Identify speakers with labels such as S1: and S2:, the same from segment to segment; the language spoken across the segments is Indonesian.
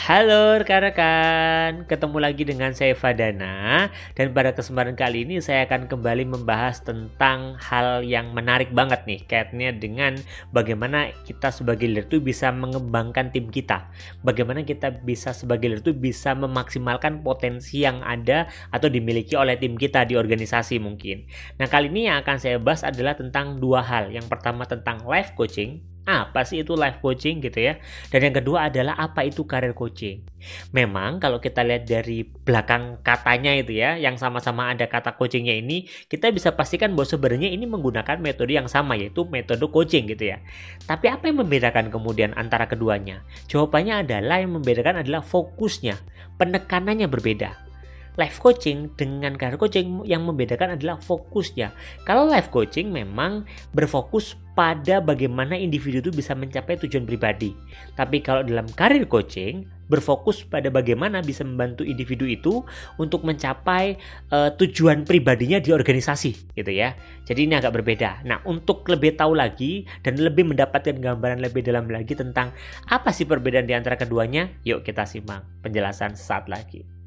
S1: Halo rekan-rekan, ketemu lagi dengan saya Fadana dan pada kesempatan kali ini saya akan kembali membahas tentang hal yang menarik banget nih kaitannya dengan bagaimana kita sebagai leader itu bisa mengembangkan tim kita. Bagaimana kita bisa sebagai leader itu bisa memaksimalkan potensi yang ada atau dimiliki oleh tim kita di organisasi mungkin. Nah kali ini yang akan saya bahas adalah tentang dua hal. Yang pertama tentang life coaching apa sih itu life coaching gitu ya. Dan yang kedua adalah apa itu career coaching. Memang kalau kita lihat dari belakang katanya itu ya, yang sama-sama ada kata coachingnya ini, kita bisa pastikan bahwa sebenarnya ini menggunakan metode yang sama yaitu metode coaching gitu ya. Tapi apa yang membedakan kemudian antara keduanya? Jawabannya adalah yang membedakan adalah fokusnya, penekanannya berbeda life coaching dengan career coaching yang membedakan adalah fokusnya. Kalau life coaching memang berfokus pada bagaimana individu itu bisa mencapai tujuan pribadi. Tapi kalau dalam career coaching berfokus pada bagaimana bisa membantu individu itu untuk mencapai uh, tujuan pribadinya di organisasi gitu ya. Jadi ini agak berbeda. Nah, untuk lebih tahu lagi dan lebih mendapatkan gambaran lebih dalam lagi tentang apa sih perbedaan di antara keduanya, yuk kita simak penjelasan sesaat lagi.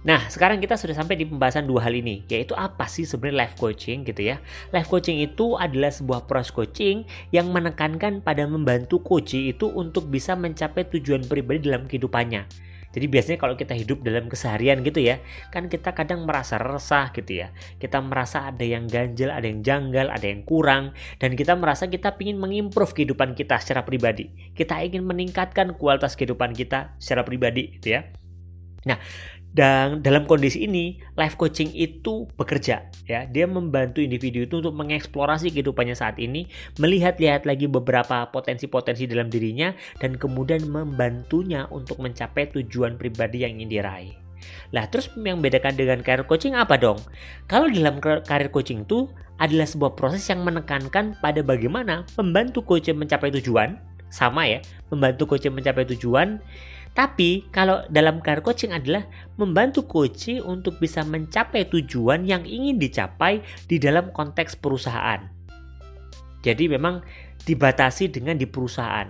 S1: Nah, sekarang kita sudah sampai di pembahasan dua hal ini, yaitu apa sih sebenarnya life coaching gitu ya. Life coaching itu adalah sebuah proses coaching yang menekankan pada membantu coach itu untuk bisa mencapai tujuan pribadi dalam kehidupannya. Jadi biasanya kalau kita hidup dalam keseharian gitu ya, kan kita kadang merasa resah gitu ya. Kita merasa ada yang ganjel, ada yang janggal, ada yang kurang. Dan kita merasa kita ingin mengimprove kehidupan kita secara pribadi. Kita ingin meningkatkan kualitas kehidupan kita secara pribadi gitu ya. Nah, dan dalam kondisi ini, life coaching itu bekerja ya. Dia membantu individu itu untuk mengeksplorasi kehidupannya saat ini, melihat-lihat lagi beberapa potensi-potensi dalam dirinya dan kemudian membantunya untuk mencapai tujuan pribadi yang ingin diraih. Lah, terus yang membedakan dengan career coaching apa dong? Kalau dalam career coaching itu adalah sebuah proses yang menekankan pada bagaimana membantu coach mencapai tujuan, sama ya, membantu coach mencapai tujuan tapi kalau dalam career coaching adalah membantu coach untuk bisa mencapai tujuan yang ingin dicapai di dalam konteks perusahaan. Jadi memang dibatasi dengan di perusahaan.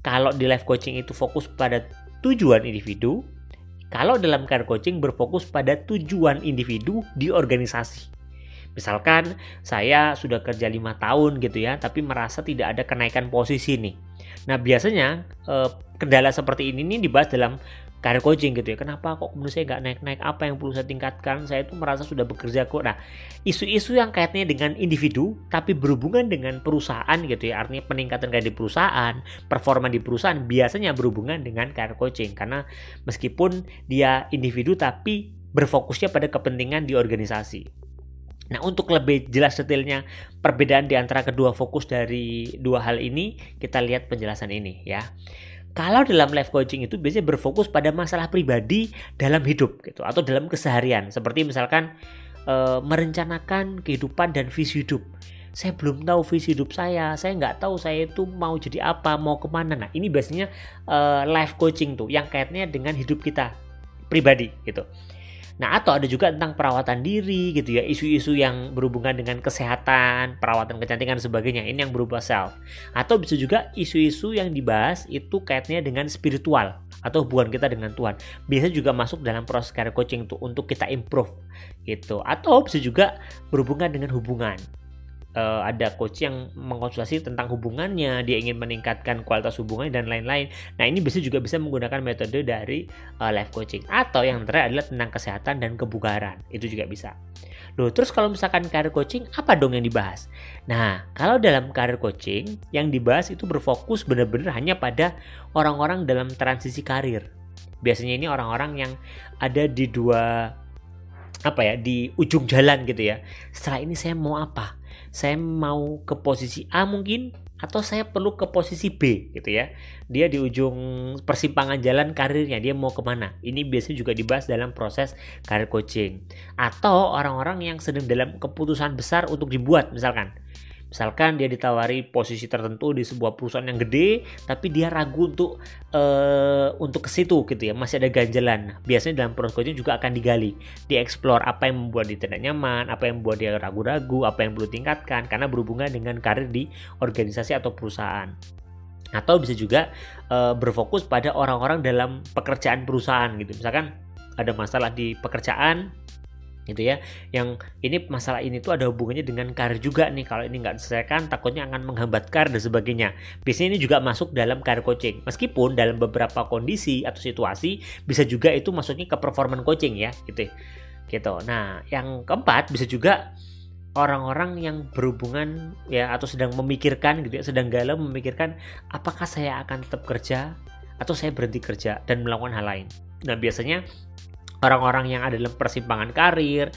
S1: Kalau di life coaching itu fokus pada tujuan individu, kalau dalam career coaching berfokus pada tujuan individu di organisasi. Misalkan saya sudah kerja lima tahun gitu ya, tapi merasa tidak ada kenaikan posisi nih. Nah biasanya eh, kendala seperti ini nih dibahas dalam career coaching gitu ya. Kenapa kok menurut saya nggak naik-naik? Apa yang perlu saya tingkatkan? Saya itu merasa sudah bekerja kok. Nah, isu-isu yang kaitannya dengan individu tapi berhubungan dengan perusahaan gitu ya. Artinya peningkatan kayak di perusahaan, performa di perusahaan biasanya berhubungan dengan career coaching karena meskipun dia individu tapi berfokusnya pada kepentingan di organisasi. Nah, untuk lebih jelas detailnya perbedaan di antara kedua fokus dari dua hal ini, kita lihat penjelasan ini ya. Kalau dalam life coaching itu biasanya berfokus pada masalah pribadi dalam hidup gitu atau dalam keseharian, seperti misalkan e, merencanakan kehidupan dan visi hidup. Saya belum tahu visi hidup saya, saya nggak tahu saya itu mau jadi apa, mau ke mana. Nah, ini biasanya e, life coaching tuh yang kaitannya dengan hidup kita pribadi gitu. Nah, atau ada juga tentang perawatan diri gitu ya, isu-isu yang berhubungan dengan kesehatan, perawatan kecantikan dan sebagainya. Ini yang berubah self. Atau bisa juga isu-isu yang dibahas itu kaitannya dengan spiritual atau hubungan kita dengan Tuhan. Biasanya juga masuk dalam proses career coaching tuh untuk kita improve gitu. Atau bisa juga berhubungan dengan hubungan uh, ada coach yang mengkonsultasi tentang hubungannya, dia ingin meningkatkan kualitas hubungannya dan lain-lain. Nah, ini bisa juga bisa menggunakan metode dari uh, life coaching atau yang terakhir adalah tentang kesehatan dan kebugaran. Itu juga bisa. Loh, terus kalau misalkan career coaching, apa dong yang dibahas? Nah, kalau dalam career coaching, yang dibahas itu berfokus benar-benar hanya pada orang-orang dalam transisi karir. Biasanya ini orang-orang yang ada di dua apa ya di ujung jalan gitu ya. Setelah ini saya mau apa? saya mau ke posisi A mungkin atau saya perlu ke posisi B gitu ya dia di ujung persimpangan jalan karirnya dia mau ke mana ini biasanya juga dibahas dalam proses karir coaching atau orang-orang yang sedang dalam keputusan besar untuk dibuat misalkan Misalkan dia ditawari posisi tertentu di sebuah perusahaan yang gede, tapi dia ragu untuk uh, untuk ke situ gitu ya, masih ada ganjalan. Biasanya dalam proses coaching juga akan digali, dieksplor apa yang membuat dia tidak nyaman, apa yang membuat dia ragu-ragu, apa yang perlu tingkatkan karena berhubungan dengan karir di organisasi atau perusahaan. atau bisa juga uh, berfokus pada orang-orang dalam pekerjaan perusahaan gitu misalkan ada masalah di pekerjaan gitu ya. Yang ini masalah ini tuh ada hubungannya dengan karir juga nih. Kalau ini nggak diselesaikan takutnya akan menghambat karir dan sebagainya. Biasanya ini juga masuk dalam karir coaching. Meskipun dalam beberapa kondisi atau situasi bisa juga itu masuknya ke performance coaching ya gitu. Gitu. Nah yang keempat bisa juga orang-orang yang berhubungan ya atau sedang memikirkan gitu ya sedang galau memikirkan apakah saya akan tetap kerja? Atau saya berhenti kerja dan melakukan hal lain? Nah biasanya orang-orang yang ada dalam persimpangan karir,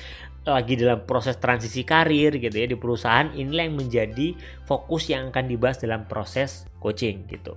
S1: lagi dalam proses transisi karir gitu ya di perusahaan inilah yang menjadi fokus yang akan dibahas dalam proses coaching gitu.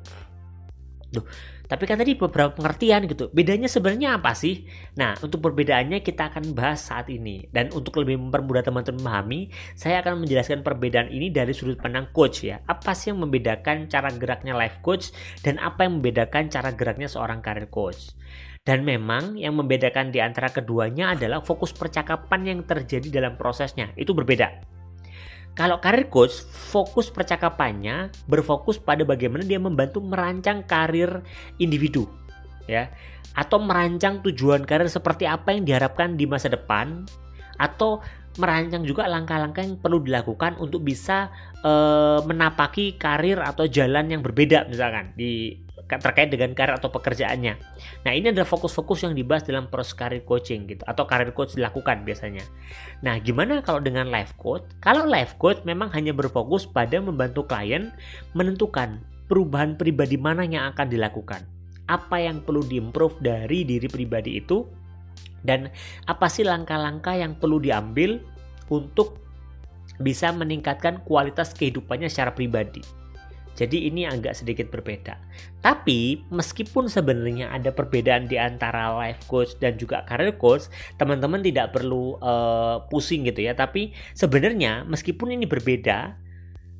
S1: Duh, tapi kan tadi beberapa pengertian gitu. Bedanya sebenarnya apa sih? Nah, untuk perbedaannya kita akan bahas saat ini. Dan untuk lebih mempermudah teman-teman memahami, saya akan menjelaskan perbedaan ini dari sudut pandang coach ya. Apa sih yang membedakan cara geraknya life coach dan apa yang membedakan cara geraknya seorang karir coach? Dan memang yang membedakan di antara keduanya adalah fokus percakapan yang terjadi dalam prosesnya. Itu berbeda. Kalau karir coach, fokus percakapannya berfokus pada bagaimana dia membantu merancang karir individu, ya, atau merancang tujuan karir seperti apa yang diharapkan di masa depan, atau merancang juga langkah-langkah yang perlu dilakukan untuk bisa e, menapaki karir atau jalan yang berbeda misalkan di terkait dengan karir atau pekerjaannya. Nah, ini adalah fokus-fokus yang dibahas dalam proses karir coaching gitu atau karir coach dilakukan biasanya. Nah, gimana kalau dengan life coach? Kalau life coach memang hanya berfokus pada membantu klien menentukan perubahan pribadi mana yang akan dilakukan. Apa yang perlu diimprove dari diri pribadi itu dan apa sih langkah-langkah yang perlu diambil untuk bisa meningkatkan kualitas kehidupannya secara pribadi. Jadi ini agak sedikit berbeda. Tapi meskipun sebenarnya ada perbedaan di antara life coach dan juga career coach, teman-teman tidak perlu uh, pusing gitu ya. Tapi sebenarnya meskipun ini berbeda,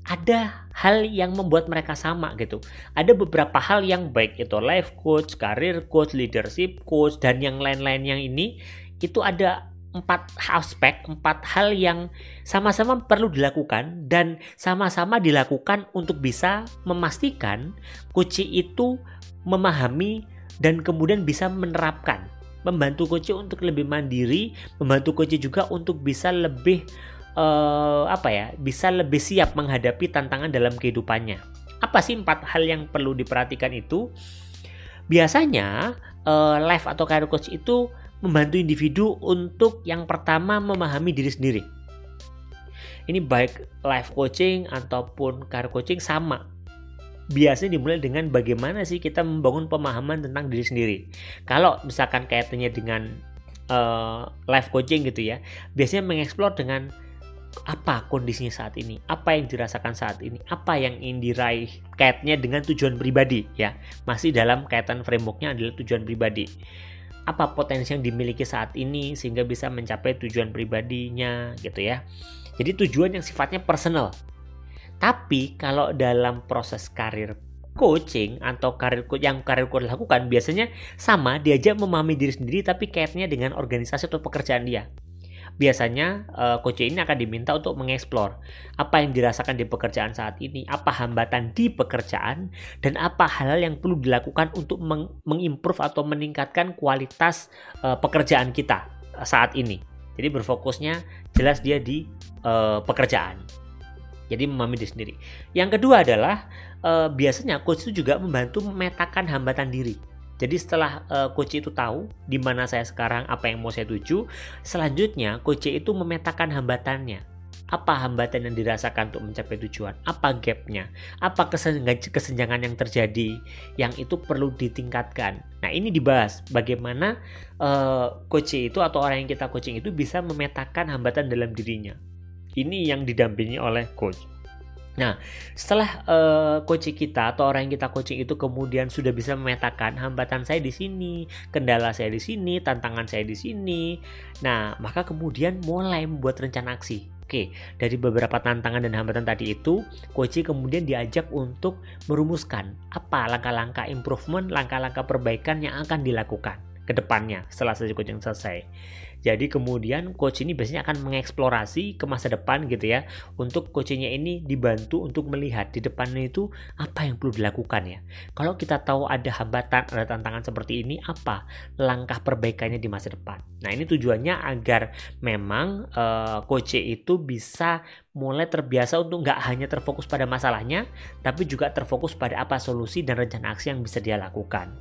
S1: ada hal yang membuat mereka sama gitu. Ada beberapa hal yang baik itu life coach, career coach, leadership coach dan yang lain-lain yang ini itu ada empat aspek, empat hal yang sama-sama perlu dilakukan dan sama-sama dilakukan untuk bisa memastikan kunci itu memahami dan kemudian bisa menerapkan. Membantu kunci untuk lebih mandiri, membantu kunci juga untuk bisa lebih uh, apa ya, bisa lebih siap menghadapi tantangan dalam kehidupannya. Apa sih empat hal yang perlu diperhatikan itu? Biasanya uh, life atau career coach itu membantu individu untuk yang pertama memahami diri sendiri. Ini baik life coaching ataupun career coaching sama. Biasanya dimulai dengan bagaimana sih kita membangun pemahaman tentang diri sendiri. Kalau misalkan kaitannya dengan uh, life coaching gitu ya, biasanya mengeksplor dengan apa kondisinya saat ini, apa yang dirasakan saat ini, apa yang ingin diraih kaitnya dengan tujuan pribadi ya. Masih dalam kaitan frameworknya adalah tujuan pribadi apa potensi yang dimiliki saat ini sehingga bisa mencapai tujuan pribadinya gitu ya. Jadi tujuan yang sifatnya personal. Tapi kalau dalam proses karir coaching atau karir yang karir coach lakukan biasanya sama diajak memahami diri sendiri tapi kaitnya dengan organisasi atau pekerjaan dia biasanya uh, coach ini akan diminta untuk mengeksplor apa yang dirasakan di pekerjaan saat ini, apa hambatan di pekerjaan, dan apa hal-hal yang perlu dilakukan untuk meng mengimprove atau meningkatkan kualitas uh, pekerjaan kita saat ini. Jadi berfokusnya jelas dia di uh, pekerjaan. Jadi memahami diri sendiri. Yang kedua adalah uh, biasanya coach itu juga membantu memetakan hambatan diri jadi setelah uh, coach itu tahu di mana saya sekarang, apa yang mau saya tuju, selanjutnya coach itu memetakan hambatannya. Apa hambatan yang dirasakan untuk mencapai tujuan? Apa gapnya? Apa kesenjangan yang terjadi yang itu perlu ditingkatkan? Nah ini dibahas bagaimana uh, coach itu atau orang yang kita coaching itu bisa memetakan hambatan dalam dirinya. Ini yang didampingi oleh coach. Nah, setelah uh, coaching kita atau orang yang kita coaching itu kemudian sudah bisa memetakan hambatan saya di sini, kendala saya di sini, tantangan saya di sini. Nah, maka kemudian mulai membuat rencana aksi. Oke, dari beberapa tantangan dan hambatan tadi itu, coaching kemudian diajak untuk merumuskan apa langkah-langkah improvement, langkah-langkah perbaikan yang akan dilakukan. Ke depannya setelah sesi coaching selesai. Jadi kemudian coach ini biasanya akan mengeksplorasi ke masa depan gitu ya. Untuk coachnya ini dibantu untuk melihat di depannya itu apa yang perlu dilakukan ya. Kalau kita tahu ada hambatan, ada tantangan seperti ini, apa langkah perbaikannya di masa depan. Nah ini tujuannya agar memang uh, coach itu bisa mulai terbiasa untuk nggak hanya terfokus pada masalahnya, tapi juga terfokus pada apa solusi dan rencana aksi yang bisa dia lakukan.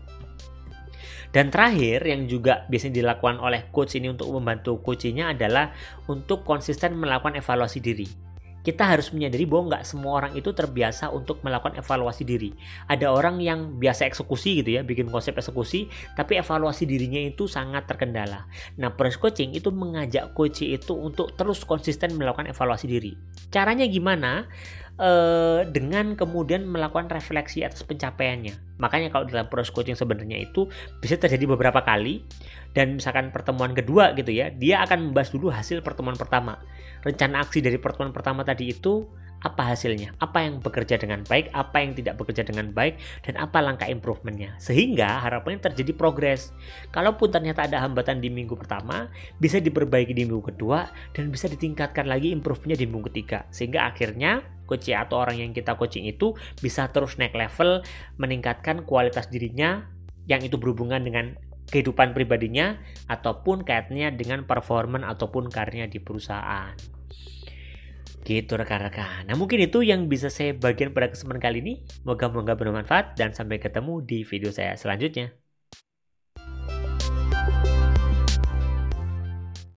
S1: Dan terakhir yang juga biasanya dilakukan oleh coach ini untuk membantu coachnya adalah untuk konsisten melakukan evaluasi diri kita harus menyadari bahwa nggak semua orang itu terbiasa untuk melakukan evaluasi diri. Ada orang yang biasa eksekusi gitu ya, bikin konsep eksekusi, tapi evaluasi dirinya itu sangat terkendala. Nah, proses coaching itu mengajak coach itu untuk terus konsisten melakukan evaluasi diri. Caranya gimana? Eh, dengan kemudian melakukan refleksi atas pencapaiannya. Makanya kalau dalam proses coaching sebenarnya itu bisa terjadi beberapa kali dan misalkan pertemuan kedua gitu ya, dia akan membahas dulu hasil pertemuan pertama. Rencana aksi dari pertemuan pertama tadi itu apa hasilnya, apa yang bekerja dengan baik, apa yang tidak bekerja dengan baik, dan apa langkah improvementnya. Sehingga harapannya terjadi progres. Kalaupun ternyata ada hambatan di minggu pertama, bisa diperbaiki di minggu kedua, dan bisa ditingkatkan lagi improve-nya di minggu ketiga. Sehingga akhirnya coach atau orang yang kita coaching itu bisa terus naik level, meningkatkan kualitas dirinya yang itu berhubungan dengan kehidupan pribadinya ataupun kaitannya dengan performan ataupun karirnya di perusahaan. Gitu rekan-rekan. Nah mungkin itu yang bisa saya bagian pada kesempatan kali ini. Moga-moga bermanfaat dan sampai ketemu di video saya selanjutnya.